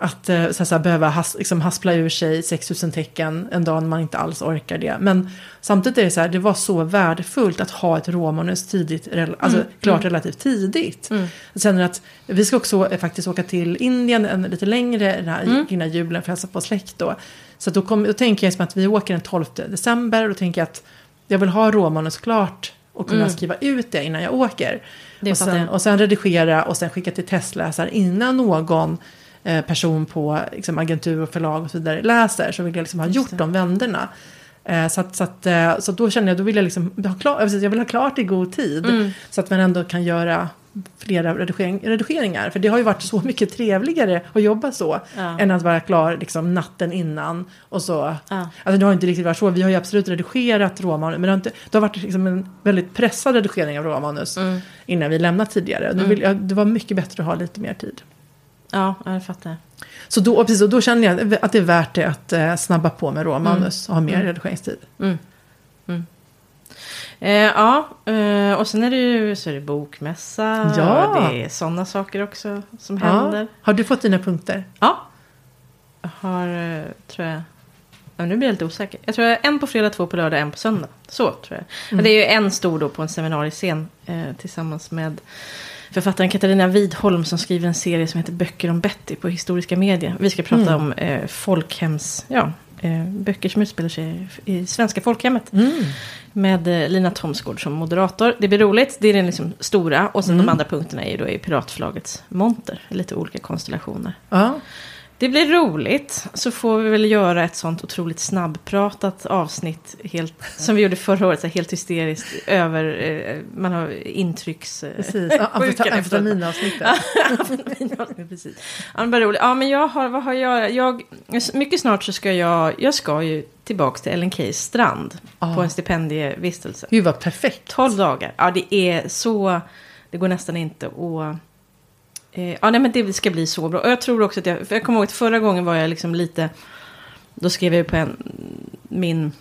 att eh, så, så här, behöva has, liksom, haspla ur sig 6000 tecken en dag när man inte alls orkar det. Men samtidigt är det så här, det var så värdefullt att ha ett råmanus tidigt, alltså mm. klart mm. relativt tidigt. Mm. Jag känner att vi ska också eh, faktiskt åka till Indien en lite längre den här, mm. innan julen för att hälsa på släkt då. Så då, kom, då tänker jag som att vi åker den 12 december och då tänker jag att jag vill ha råmanus klart och kunna mm. skriva ut det innan jag åker. Och sen, och sen redigera och sen skicka till testläsare innan någon person på liksom, agentur och förlag och så vidare läser så vill jag liksom ha gjort de vändorna. Eh, så, att, så, att, eh, så då känner jag då vill jag liksom ha jag vill ha klart i god tid. Mm. Så att man ändå kan göra flera redigering, redigeringar. För det har ju varit så mycket trevligare att jobba så. Ja. Än att vara klar liksom, natten innan. Och så. Ja. Alltså det har inte riktigt varit så. Vi har ju absolut redigerat råmanus. Men det har, inte, det har varit liksom en väldigt pressad redigering av råmanus. Mm. Innan vi lämnat tidigare. Mm. Vill det var mycket bättre att ha lite mer tid. Ja, jag fattar. Så då, precis, då känner jag att det är värt det att eh, snabba på med råmanus mm. och ha mer mm. redigeringstid. Mm. Mm. Eh, ja, eh, och sen är det ju så är det bokmässa. Ja. Det är sådana saker också som ja. händer. Har du fått dina punkter? Ja. Jag har, eh, tror jag. Ja, nu blir jag lite osäker. Jag tror jag en på fredag, två på lördag, en på söndag. Så tror jag. Men mm. det är ju en stor då på en seminariescen eh, tillsammans med författaren Katarina Widholm som skriver en serie som heter Böcker om Betty på historiska medier. Vi ska prata mm. om eh, folkhems, ja, eh, böcker som utspelar sig i svenska folkhemmet. Mm. Med eh, Lina Thomsgård som moderator. Det blir roligt, det är den liksom stora. Och sen mm. de andra punkterna är ju då i Piratförlagets monter. Lite olika konstellationer. Ja. Det blir roligt. Så får vi väl göra ett sånt otroligt snabbpratat avsnitt. Helt, som vi gjorde förra året. Så helt hysteriskt. Över, eh, man har intrycks... Eh, precis. Amfetaminavsnittet. [LAUGHS] Amfetaminavsnittet, precis. Ja, men roligt. Ja, men jag har, vad har jag, jag... Mycket snart så ska jag, jag ska ju tillbaka till Ellen Keys strand. Ah. På en stipendievistelse. Gud vad perfekt. 12 dagar. Ja, det är så... Det går nästan inte att Eh, ja, nej, men det ska bli så bra. Och jag tror också att jag, för jag kommer ihåg att förra gången var jag liksom lite, då skrev jag på en, min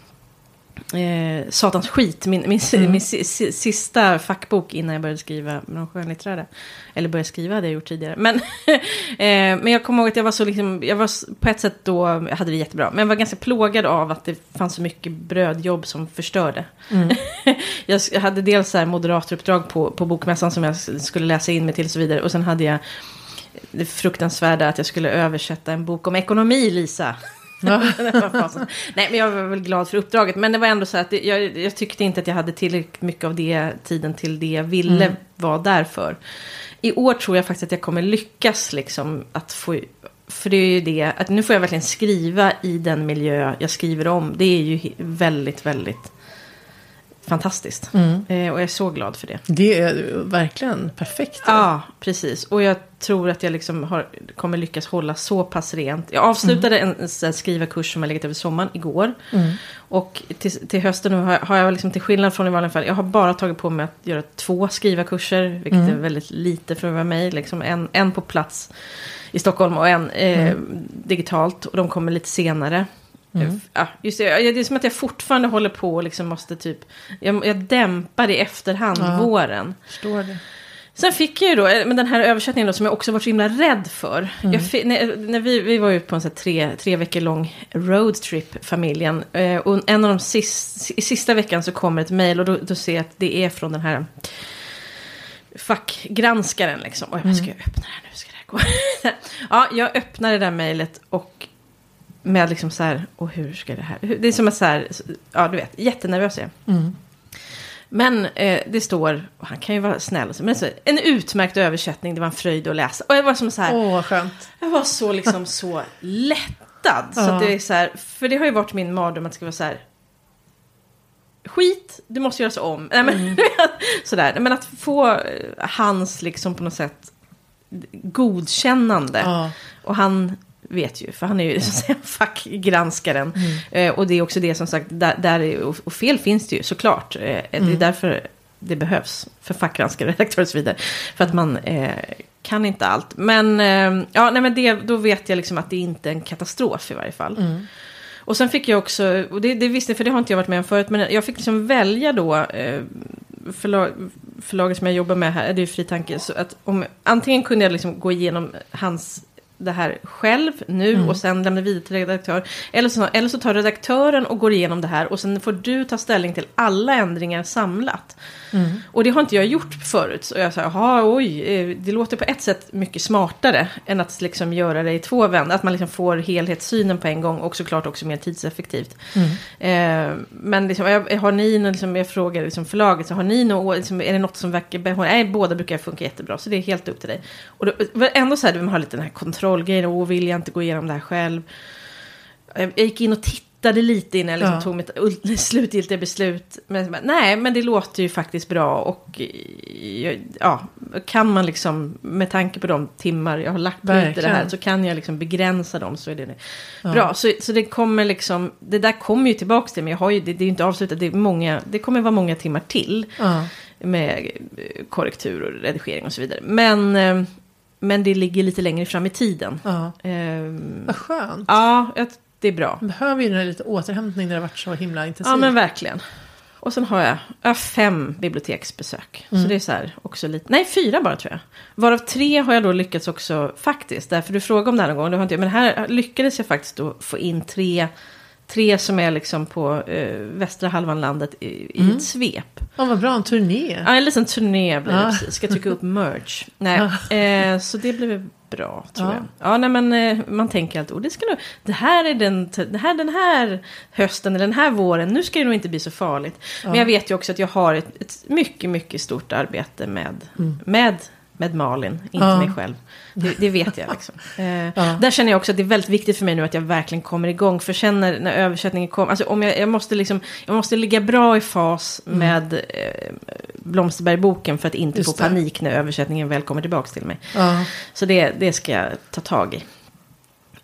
eh, Satans skit, min, min, mm. min sista fackbok innan jag började skriva med de skönlitterära. Eller började skriva hade jag gjort tidigare. Men, [LAUGHS] eh, men jag kommer ihåg att jag var så liksom, jag var på ett sätt då, jag hade det jättebra. Men jag var ganska plågad av att det fanns så mycket brödjobb som förstörde. Mm. [LAUGHS] jag hade dels så här moderatoruppdrag på, på bokmässan som jag skulle läsa in mig till och så vidare. Och sen hade jag det fruktansvärda att jag skulle översätta en bok om ekonomi, Lisa. [LAUGHS] Nej, men jag var väl glad för uppdraget. Men det var ändå så att det, jag, jag, tyckte inte att jag hade tillräckligt mycket av det tiden till det jag ville mm. vara där för. I år tror jag faktiskt att jag kommer lyckas liksom att få... För det är ju det, att nu får jag verkligen skriva i den miljö jag skriver om. Det är ju väldigt, väldigt fantastiskt. Mm. Eh, och jag är så glad för det. Det är verkligen perfekt. Ja, precis. Och jag tror att jag liksom har, kommer lyckas hålla så pass rent. Jag avslutade mm. en, en skrivarkurs som jag legat över sommaren igår. Mm. Och till, till hösten har, har jag liksom till skillnad från i vanliga fall. Jag har bara tagit på mig att göra två skrivarkurser. Vilket mm. är väldigt lite för att vara mig. Liksom en, en på plats i Stockholm och en eh, mm. digitalt. Och de kommer lite senare. Mm. Ja, just det, det är som att jag fortfarande håller på och liksom måste typ... Jag, jag dämpar i efterhand ja, våren. Förstår det. Sen fick jag ju då, eh, med den här översättningen då, som jag också var så himla rädd för. Mm. Jag, när, när vi, vi var ute på en så tre, tre veckor lång roadtrip, familjen. Eh, och en av de sista, i sista veckan så kommer ett mejl och då, då ser jag att det är från den här fackgranskaren. Liksom. Och jag bara, ska jag mm. öppna det här nu? Ska det här gå? [LAUGHS] ja, jag öppnar det där mejlet och med liksom så här, och hur ska det här? Det är som att så här, ja du vet, jättenervös är mm. Men eh, det står, han kan ju vara snäll, men så, en utmärkt översättning, det var en fröjd att läsa. Och jag var som så här, Åh, skönt. jag var så liksom [LAUGHS] så lättad. Så ja. det är så här, för det har ju varit min mardröm att det ska vara så här, skit, du måste göra så om. Nej, men, mm. [LAUGHS] sådär. men att få eh, hans liksom på något sätt godkännande. Ja. Och han vet ju, för han är ju [LAUGHS] så att säga fackgranskaren. Mm. Eh, och det är också det som sagt, där, där och fel finns det ju såklart. Eh. Det är mm. därför det behövs för fackgranskare, [LAUGHS] redaktörer och så vidare. För att man eh, kan inte allt. Men, eh, ja, nej, men det, då vet jag liksom att det inte är en katastrof i varje fall. Mm. Och sen fick jag också, och det, det visste för det har inte jag varit med om förut, men jag fick liksom välja då eh, förlag, förlaget som jag jobbar med här, det är ju Fritanke, så att om, antingen kunde jag liksom gå igenom hans det här själv nu mm. och sen lämna vidare till redaktör. Eller så, eller så tar redaktören och går igenom det här och sen får du ta ställning till alla ändringar samlat. Mm. Och det har inte jag gjort förut. Så jag sa, jaha, oj, eh, det låter på ett sätt mycket smartare än att liksom göra det i två vändor. Att man liksom får helhetssynen på en gång och såklart också mer tidseffektivt. Mm. Eh, men liksom, har ni, liksom, jag frågar liksom förlaget, så har ni något, liksom, är det något som verkar, nej, båda brukar funka jättebra, så det är helt upp till dig. Och var ändå så här, man har lite den här kontrollgrejen, och vill jag inte gå igenom det här själv. Jag gick in och tittade tittade lite innan jag liksom ja. tog mitt [LAUGHS] slutgiltiga beslut. Men, nej, men det låter ju faktiskt bra. Och ja, kan man liksom, med tanke på de timmar jag har lagt på det här, så kan jag liksom begränsa dem så är det ja. bra. Så, så det kommer liksom, det där kommer ju tillbaka till mig. Jag har ju, det, det är ju inte avslutat, det, är många, det kommer vara många timmar till. Ja. Med korrektur och redigering och så vidare. Men... Eh, men det ligger lite längre fram i tiden. Ja. Ehm, Vad skönt. Ja, jag det är bra. Behöver ju lite återhämtning när det har varit så himla intensivt. Ja men verkligen. Och sen har jag, jag har fem biblioteksbesök. Mm. Så det är så här också lite, nej fyra bara tror jag. Varav tre har jag då lyckats också faktiskt. Därför du frågade om det här någon gång, det har inte. Men här lyckades jag faktiskt då få in tre Tre som är liksom på eh, västra halvan landet i, i mm. ett svep. Ja, vad bra, en turné. Ja, en liten turné blir det precis. Ska trycka upp merch. Nej, [LAUGHS] ja. eh, så det blev bra, tror ja. jag. Ja, nej, men eh, man tänker alltid, oh, det, ska nog, det här är den, det här, den här hösten eller den här våren, nu ska det nog inte bli så farligt. Ja. Men jag vet ju också att jag har ett, ett mycket, mycket stort arbete med, mm. med med Malin, inte ja. mig själv. Det, det, vet jag. Liksom. [LAUGHS] Eh, ja. Där känner jag också att det är väldigt viktigt för mig nu att jag verkligen kommer igång. För sen när, när översättningen kommer, alltså om jag, jag, måste liksom, jag måste ligga bra i fas mm. med eh, Blomsterbergboken för att inte Just få panik när översättningen väl kommer tillbaka till mig. Ja. Så det, det ska jag ta tag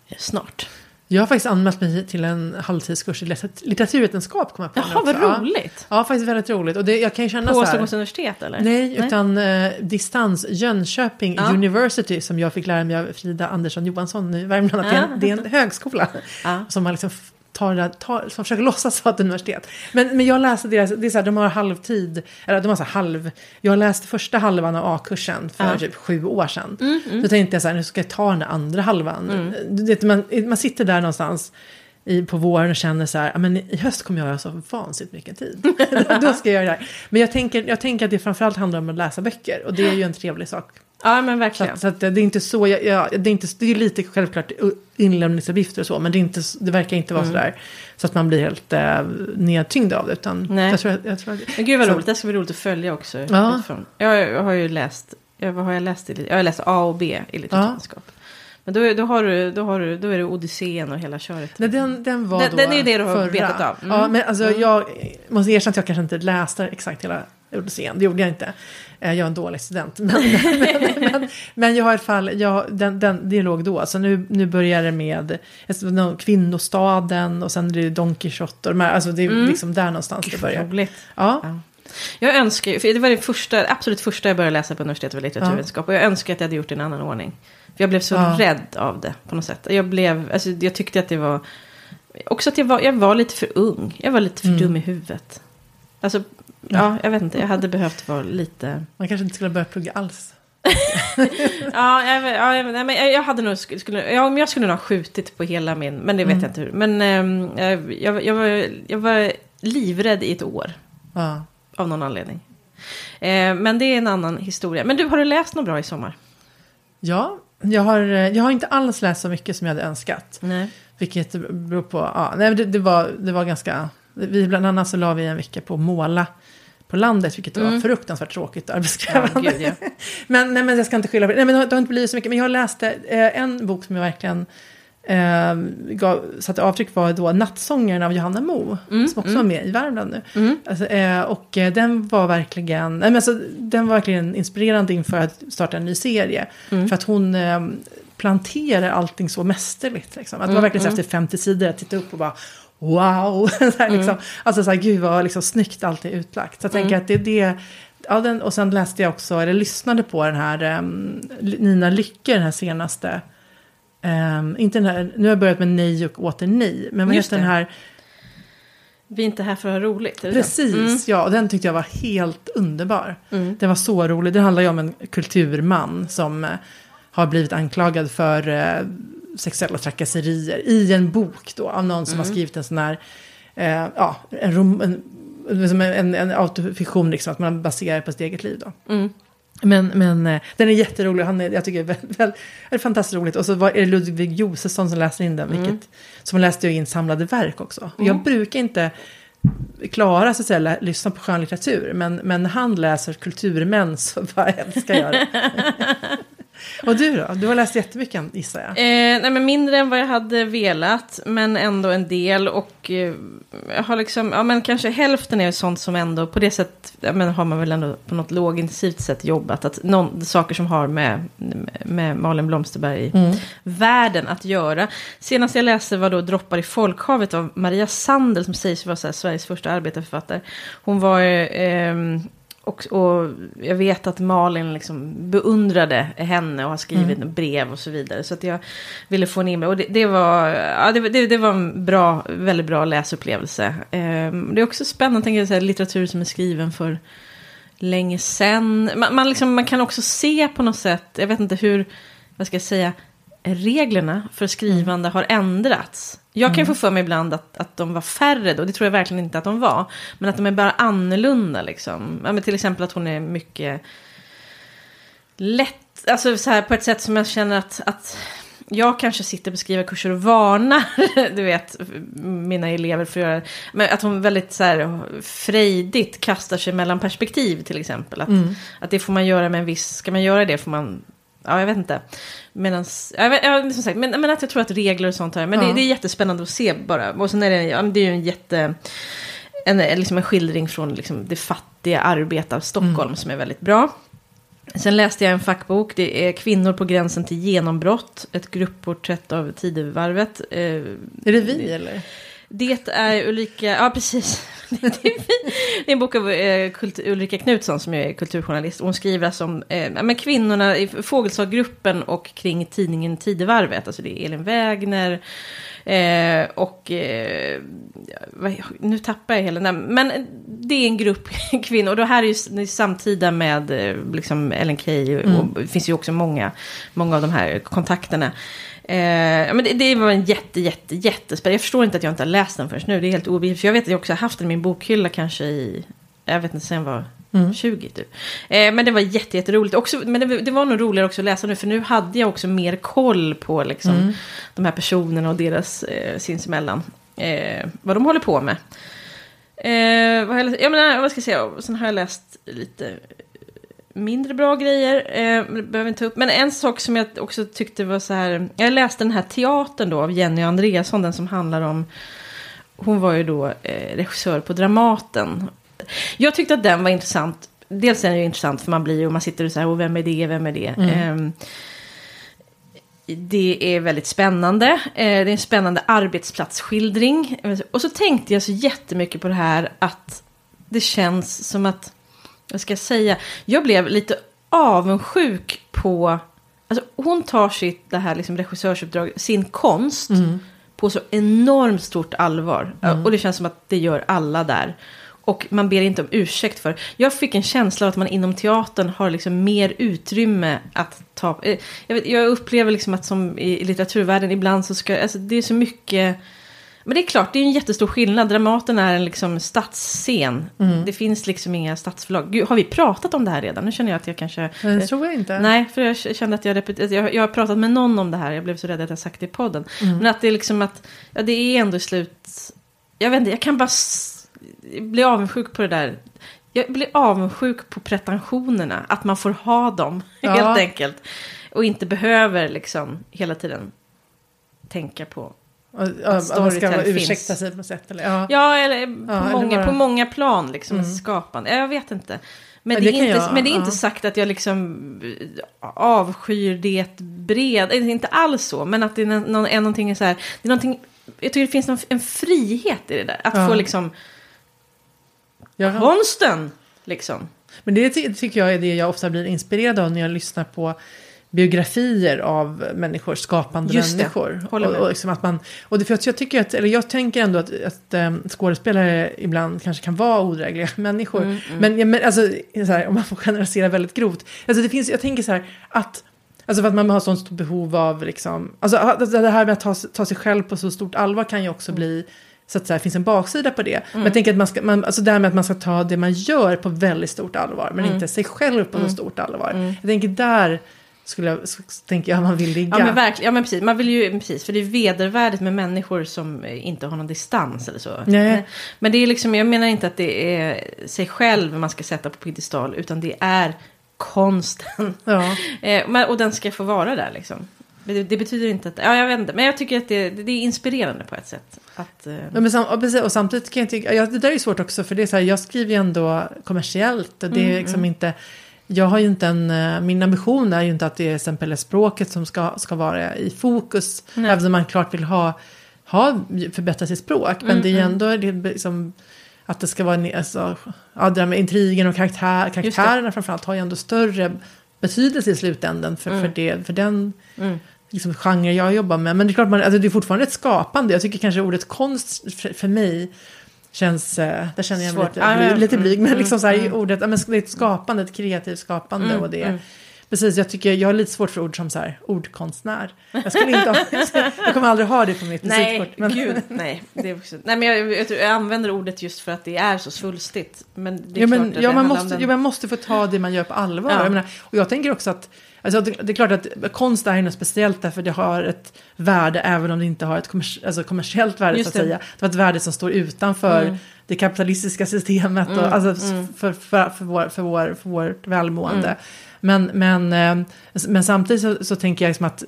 i snart. Jag har faktiskt anmält mig till en halvtidskurs i litteraturvetenskap. Kom jag på Jaha, vad roligt. Ja, faktiskt väldigt roligt. Och det, jag kan ju känna på Stockholms universitet eller? Nej, nej. utan eh, distans Jönköping ja. University som jag fick lära mig av Frida Andersson Johansson i Värmland. Att det, är en, det är en högskola [LAUGHS] ja. som har liksom tar tar, som försöker [LAUGHS] låtsas vara ett universitet. Men, men jag läste deras, det är så här, de har halvtid, eller de har så halv, jag läste första halvan av A-kursen för ja. typ sju år sedan. Mm, mm. Då tänkte jag så här, nu ska jag ta den andra halvan. Mm. Det, man, man sitter där någonstans i, på våren och känner så här, men i höst kommer jag ha så vansinnigt mycket tid. [LAUGHS] Då ska jag göra det här. Men jag tänker, jag tänker att det framförallt handlar om att läsa böcker och det är ju en trevlig sak Ja, men verkligen. Så, så att det är inte så, jag, jag, det, är inte, det är lite självklart inlämningsuppgifter och så, men det, är inte, det verkar inte vara mm. sådär. Så att man blir helt eh, nedtyngd av det. Utan Nej. Jag tror, jag tror att, men gud vad så, roligt, det ska bli roligt att följa också. Ja. Jag, har ju läst, jag, vad har jag läst? I, jag har läst A och B i litteraturvetenskap. Ja. Men då, då, har du, då, har du, då är det Odysseen och hela köret. Nej, den, den var den, då den är det du har förra. betat av. Mm. Ja, men alltså mm. jag måste erkänna att jag kanske inte läste exakt hela Odysseen. Det gjorde jag inte. Jag är en dålig student. Men, [LAUGHS] men, men, men, jag har i alla fall, jag, den, den, det låg då. Så nu, nu börjar det med kvinnostaden och sen är det Don Quijote. Alltså det är mm. liksom där någonstans det börjar. Roligt. Ja. ja. Jag önskar ju, för det var det första, absolut första jag började läsa på universitetet var litteraturvetenskap. Ja. Och jag önskar att jag hade gjort det i en annan ordning. För jag blev så ja. rädd av det på något sätt. Jag, blev, alltså, jag tyckte att det var... Också att jag var, jag var lite för ung. Jag var lite för mm. dum i huvudet. Alltså, ja, jag vet inte. Jag hade behövt vara lite... Man kanske inte skulle börja plugga alls. [LAUGHS] ja, jag, ja jag, men jag hade nog, skulle, ja, jag skulle nog ha skjutit på hela min, men det vet mm. jag inte hur. Men ähm, jag, jag, var, jag var livrädd i ett år. Ja. Av någon anledning. Eh, men det är en annan historia. Men du, har du läst något bra i sommar? Ja, jag har, jag har inte alls läst så mycket som jag hade önskat. Nej. Vilket beror på, ja, nej, det, det, var, det var ganska, vi bland annat så la vi en vecka på att måla på landet, vilket mm. var fruktansvärt tråkigt och arbetskrävande. Ja, ja. [LAUGHS] men, nej, men jag ska inte skylla på det. Nej, men det har inte blivit så mycket. Men jag läste eh, en bok som jag verkligen eh, gav, satte avtryck var då Nattsångaren av Johanna Mo. Mm, som också mm. var med i Värmland nu. Mm. Alltså, eh, och eh, den var verkligen, nej, men alltså, den var verkligen inspirerande inför att starta en ny serie. Mm. För att hon eh, planterar allting så mästerligt. Liksom. Att det var verkligen så mm, efter 50 sidor att titta upp och bara wow. [LAUGHS] så här, liksom. mm. Alltså så här, gud vad liksom, snyggt allt är utlagt. Så jag tänker att det är det. Ja, den, och sen läste jag också, eller lyssnade på den här um, Nina Lycke, den här senaste Um, inte den här, nu har jag börjat med nej och åter nej. Men vad heter den här? Vi är inte här för att ha roligt. Precis, mm. ja. Den tyckte jag var helt underbar. Mm. Den var så rolig. Det handlar ju om en kulturman som uh, har blivit anklagad för uh, sexuella trakasserier i en bok då. Av någon som mm. har skrivit en sån här, uh, ja, en, rom, en, en, en, en autofiktion liksom. Att man baserar på sitt eget liv då. Mm. Men, men eh, den är jätterolig, han är, jag tycker det är, väl, väl, är fantastiskt roligt. Och så var, är det Ludvig Josefsson som läser in den, mm. vilket, som läste in samlade verk också. Mm. Jag brukar inte klara så att säga, lyssna på skönlitteratur, men, men när han läser kulturmän [LAUGHS] så bara älskar jag det. [LAUGHS] Och du då? Du har läst jättemycket gissar jag. Eh, nej men mindre än vad jag hade velat, men ändå en del. Och eh, jag har liksom, ja men kanske hälften är sånt som ändå, på det sättet ja, men har man väl ändå på något lågintensivt sätt jobbat. Att någon, saker som har med, med Malin Blomsterberg-världen mm. att göra. Senast jag läste var då Droppar i folkhavet av Maria Sandel, som sägs vara Sveriges första arbetarförfattare. Hon var... Eh, och, och, jag vet att Malin liksom beundrade henne och har skrivit mm. brev och så vidare. Så att jag ville få in mig. Och det, det var, ja, det, det, det, var en bra, väldigt bra läsupplevelse. Eh, det är också spännande, tänker jag, så här, litteratur som är skriven för länge sedan. Man, man, liksom, man kan också se på något sätt, jag vet inte hur, vad ska jag säga, reglerna för skrivande har ändrats. Jag kan mm. få för mig ibland att, att de var färre då, det tror jag verkligen inte att de var. Men att de är bara annorlunda liksom. Ja, men till exempel att hon är mycket lätt, alltså så här på ett sätt som jag känner att, att jag kanske sitter på skrivarkurser och varnar, [LAUGHS] du vet, mina elever för att göra Men att hon väldigt så här frejdigt kastar sig mellan perspektiv till exempel. Att, mm. att det får man göra med en viss, ska man göra det får man ja, jag vet inte. Medans, jag vet, jag, som sagt, men, men att jag tror att regler och sånt här, men ja. det, det, är jättespännande att se bara. Och sen är det, ja, det är ju en jätte, en, liksom en skildring från liksom, det fattiga arbetar Stockholm mm. som är väldigt bra. Sen läste jag en fackbok, det är Kvinnor på gränsen till genombrott, ett gruppporträtt av Tidevarvet. Eh, är det vi eller? Det är Ulrika, ja precis. [LAUGHS] det är en bok av eh, Ulrika Knutsson som är kulturjournalist. Hon skriver alltså om eh, men kvinnorna i Fågelstadgruppen och kring tidningen Tidevarvet. Alltså det är Elin Wägner eh, och eh, nu tappar jag hela namn. Men det är en grupp [LAUGHS] kvinnor och det här är ju samtida med eh, liksom Ellen Key och, mm. och det finns ju också många, många av de här kontakterna. Eh, men det, det, var en jätte, jätte, jättespännande. Jag förstår inte att jag inte har läst den förrän nu. Det är helt obegripligt. För jag vet att jag också har haft den i min bokhylla kanske i, jag vet inte, sen var Mm. 20 typ. Eh, men det var jätte, jätteroligt. Också, men det, det, var nog roligare också att läsa nu. För nu hade jag också mer koll på liksom, mm. de här personerna och deras eh, sinsemellan. Eh, vad de håller på med. Eh, vad, jag, jag menar, vad ska jag säga? Sen har jag läst lite mindre bra grejer. Eh, behöver inte upp. Men en sak som jag också tyckte var så här. Jag läste den här teatern då av Jenny Andreasson. Den som handlar om. Hon var ju då eh, regissör på Dramaten. Jag tyckte att den var intressant. Dels är den ju intressant för man blir ju, man sitter och så här, och vem är det, vem är det? Mm. Eh, det är väldigt spännande. Eh, det är en spännande arbetsplatsskildring. Och så tänkte jag så jättemycket på det här att det känns som att vad ska jag säga, jag blev lite avundsjuk på, alltså hon tar sitt, det här liksom regissörsuppdrag, sin konst mm. på så enormt stort allvar. Mm. Och det känns som att det gör alla där. Och man ber inte om ursäkt för. Jag fick en känsla av att man inom teatern har liksom mer utrymme att ta. Eh, jag, vet, jag upplever liksom att som i litteraturvärlden ibland så ska, alltså det är så mycket men det är klart, det är en jättestor skillnad. Dramaten är en liksom stadsscen. Mm. Det finns liksom inga stadsförlag. Gud, har vi pratat om det här redan? Nu känner jag att jag kanske... Det tror jag inte. Nej, för jag kände att jag, repet... jag, jag har pratat med någon om det här. Jag blev så rädd att jag sagt det i podden. Mm. Men att det är liksom att, ja det är ändå slut... Jag vet inte, jag kan bara bli avundsjuk på det där. Jag blir avundsjuk på pretensionerna. Att man får ha dem, [LAUGHS] ja. helt enkelt. Och inte behöver liksom hela tiden tänka på att man ska ursäkta sig på sätt eller? Ja, ja eller, på, ja, många, eller på många plan liksom. Mm. Skapande. Jag vet inte. Men, det, det är, inte, jag, men det är inte sagt att jag liksom avskyr det bred. Inte alls så. Men att det är, någon, är någonting så här. Det är någonting, jag tycker det finns någon, en frihet i det där. Att ja. få liksom Jaha. konsten. Liksom. Men det tycker jag är det jag ofta blir inspirerad av när jag lyssnar på biografier av människor, skapande Just människor. Det. Och, och, liksom att man, och det, för jag, tycker att, eller jag tänker ändå att, att um, skådespelare ibland kanske kan vara odrägliga [LAUGHS] människor. Mm, mm. Men, ja, men alltså, här, om man får generalisera väldigt grovt. Alltså det finns, jag tänker så här att Alltså för att man har sånt stort behov av liksom, alltså, det här med att ta, ta sig själv på så stort allvar kan ju också bli så att det finns en baksida på det. Mm. Men jag tänker att man ska, man, alltså det här med att man ska ta det man gör på väldigt stort allvar. Men mm. inte sig själv på mm. så stort allvar. Mm. Jag tänker där skulle jag, tänker jag man vill ligga. Ja men verkligen, ja men precis. Man vill ju, precis, för det är vedervärdigt med människor som inte har någon distans eller så. Nej. Men det är liksom, jag menar inte att det är sig själv man ska sätta på piedestal, utan det är konsten. Ja. [LAUGHS] Eh, och den ska få vara där liksom. Det, det, betyder inte att, ja jag vet inte, men jag tycker att det, det är inspirerande på ett sätt. Att, uh... ja, men sam, och, samtidigt kan jag tycka, ja, det där är svårt också för det är så här, jag skriver ju ändå kommersiellt och det är mm, liksom mm. inte jag har ju inte en, eh, min ambition är ju inte att det är exempel språket som ska, ska vara i fokus. Nej. Även om man klart vill ha, ha förbättra sitt språk. Men mm, det är ju mm. ändå det liksom, att det ska vara, alltså, ja, det där med intrigen och karaktär, karaktärerna framförallt har ju ändå större betydelse i slutändan för, mm. för, det, för den mm. liksom, genre jag jobbar med. Men det är klart, man, alltså, det är fortfarande ett skapande. Jag tycker kanske ordet konst för, för mig känns, eh, där känner jag mig lite, ah, lite mm, blyg, men mm, liksom så här, mm. ordet, men det är ett skapande, ett kreativt skapande mm, och det. Mm. Precis, jag tycker jag har lite svårt för ord som så här, ordkonstnär. Jag skulle inte ha, [LAUGHS] jag kommer aldrig ha det på mitt visitkort. Men... Gud, nej. Det är också, nej, men jag, jag, jag, använder ordet just för att det är så svulstigt. Men det är ja, men, ja, man måste, den... ja, man måste få ta det man gör på allvar. Ja. Jag menar, och jag tänker också att Alltså, det, det, är klart att konst är något speciellt därför det har ett värde även om det inte har ett kommers alltså kommersiellt värde så att säga. Det har ett värde som står utanför mm. det kapitalistiska systemet mm. och, alltså, mm. för, för, för, vår, för, vår, för vårt välmående. Men, men, eh, men samtidigt så, så tänker jag liksom att,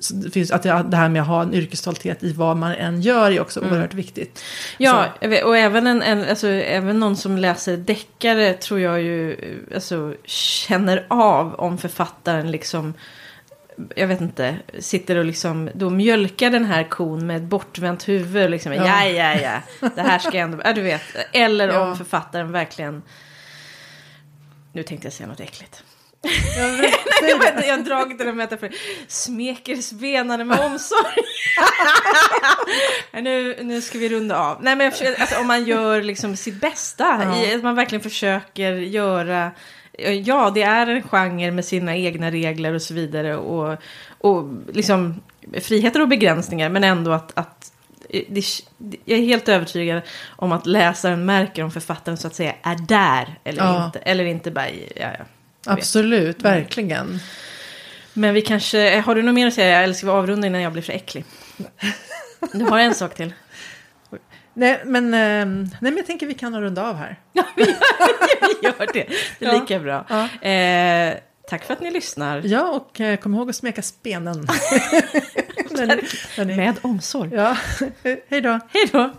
att det här med att ha en yrkesstolthet i vad man än gör är också mm. oerhört viktigt. Ja, så. och även, en, en, alltså, även någon som läser deckare tror jag ju alltså, känner av om författaren liksom jag vet inte, sitter och liksom då mjölkar den här kon med ett bortvänt huvud. Liksom, ja. ja, ja, det här ska ändå, ja, du vet. Eller ja. om författaren verkligen, nu tänkte jag säga något äckligt. Jag, [LAUGHS] vet, jag, har dragit den metaforen. Smeker spenarna med omsorg. [LAUGHS] nu, nu ska vi runda av. Nej, men försöker, alltså, om man gör liksom sitt bästa. Ja. I, man verkligen försöker göra. Ja, det är en genre med sina egna regler och så vidare. Och, och liksom friheter och begränsningar. Men ändå att, att jag är helt övertygad om att läsaren märker om författaren så att säga är där eller ja. inte. Eller inte bara, ja, ja, Absolut, vet. verkligen. Men vi kanske, har du något mer att säga eller ska vi avrunda innan jag blir för äcklig? [LAUGHS] Du har en sak till. Nej men, eh, nej, men jag tänker vi kan runda av här. [LAUGHS] Ja, vi gör, det. Det är lika bra. Ja. Eh, tack för att ni lyssnar. Ja, och eh, kom ihåg att smeka spenen. [LAUGHS] Med omsorg. Ja, hej då. Hej då.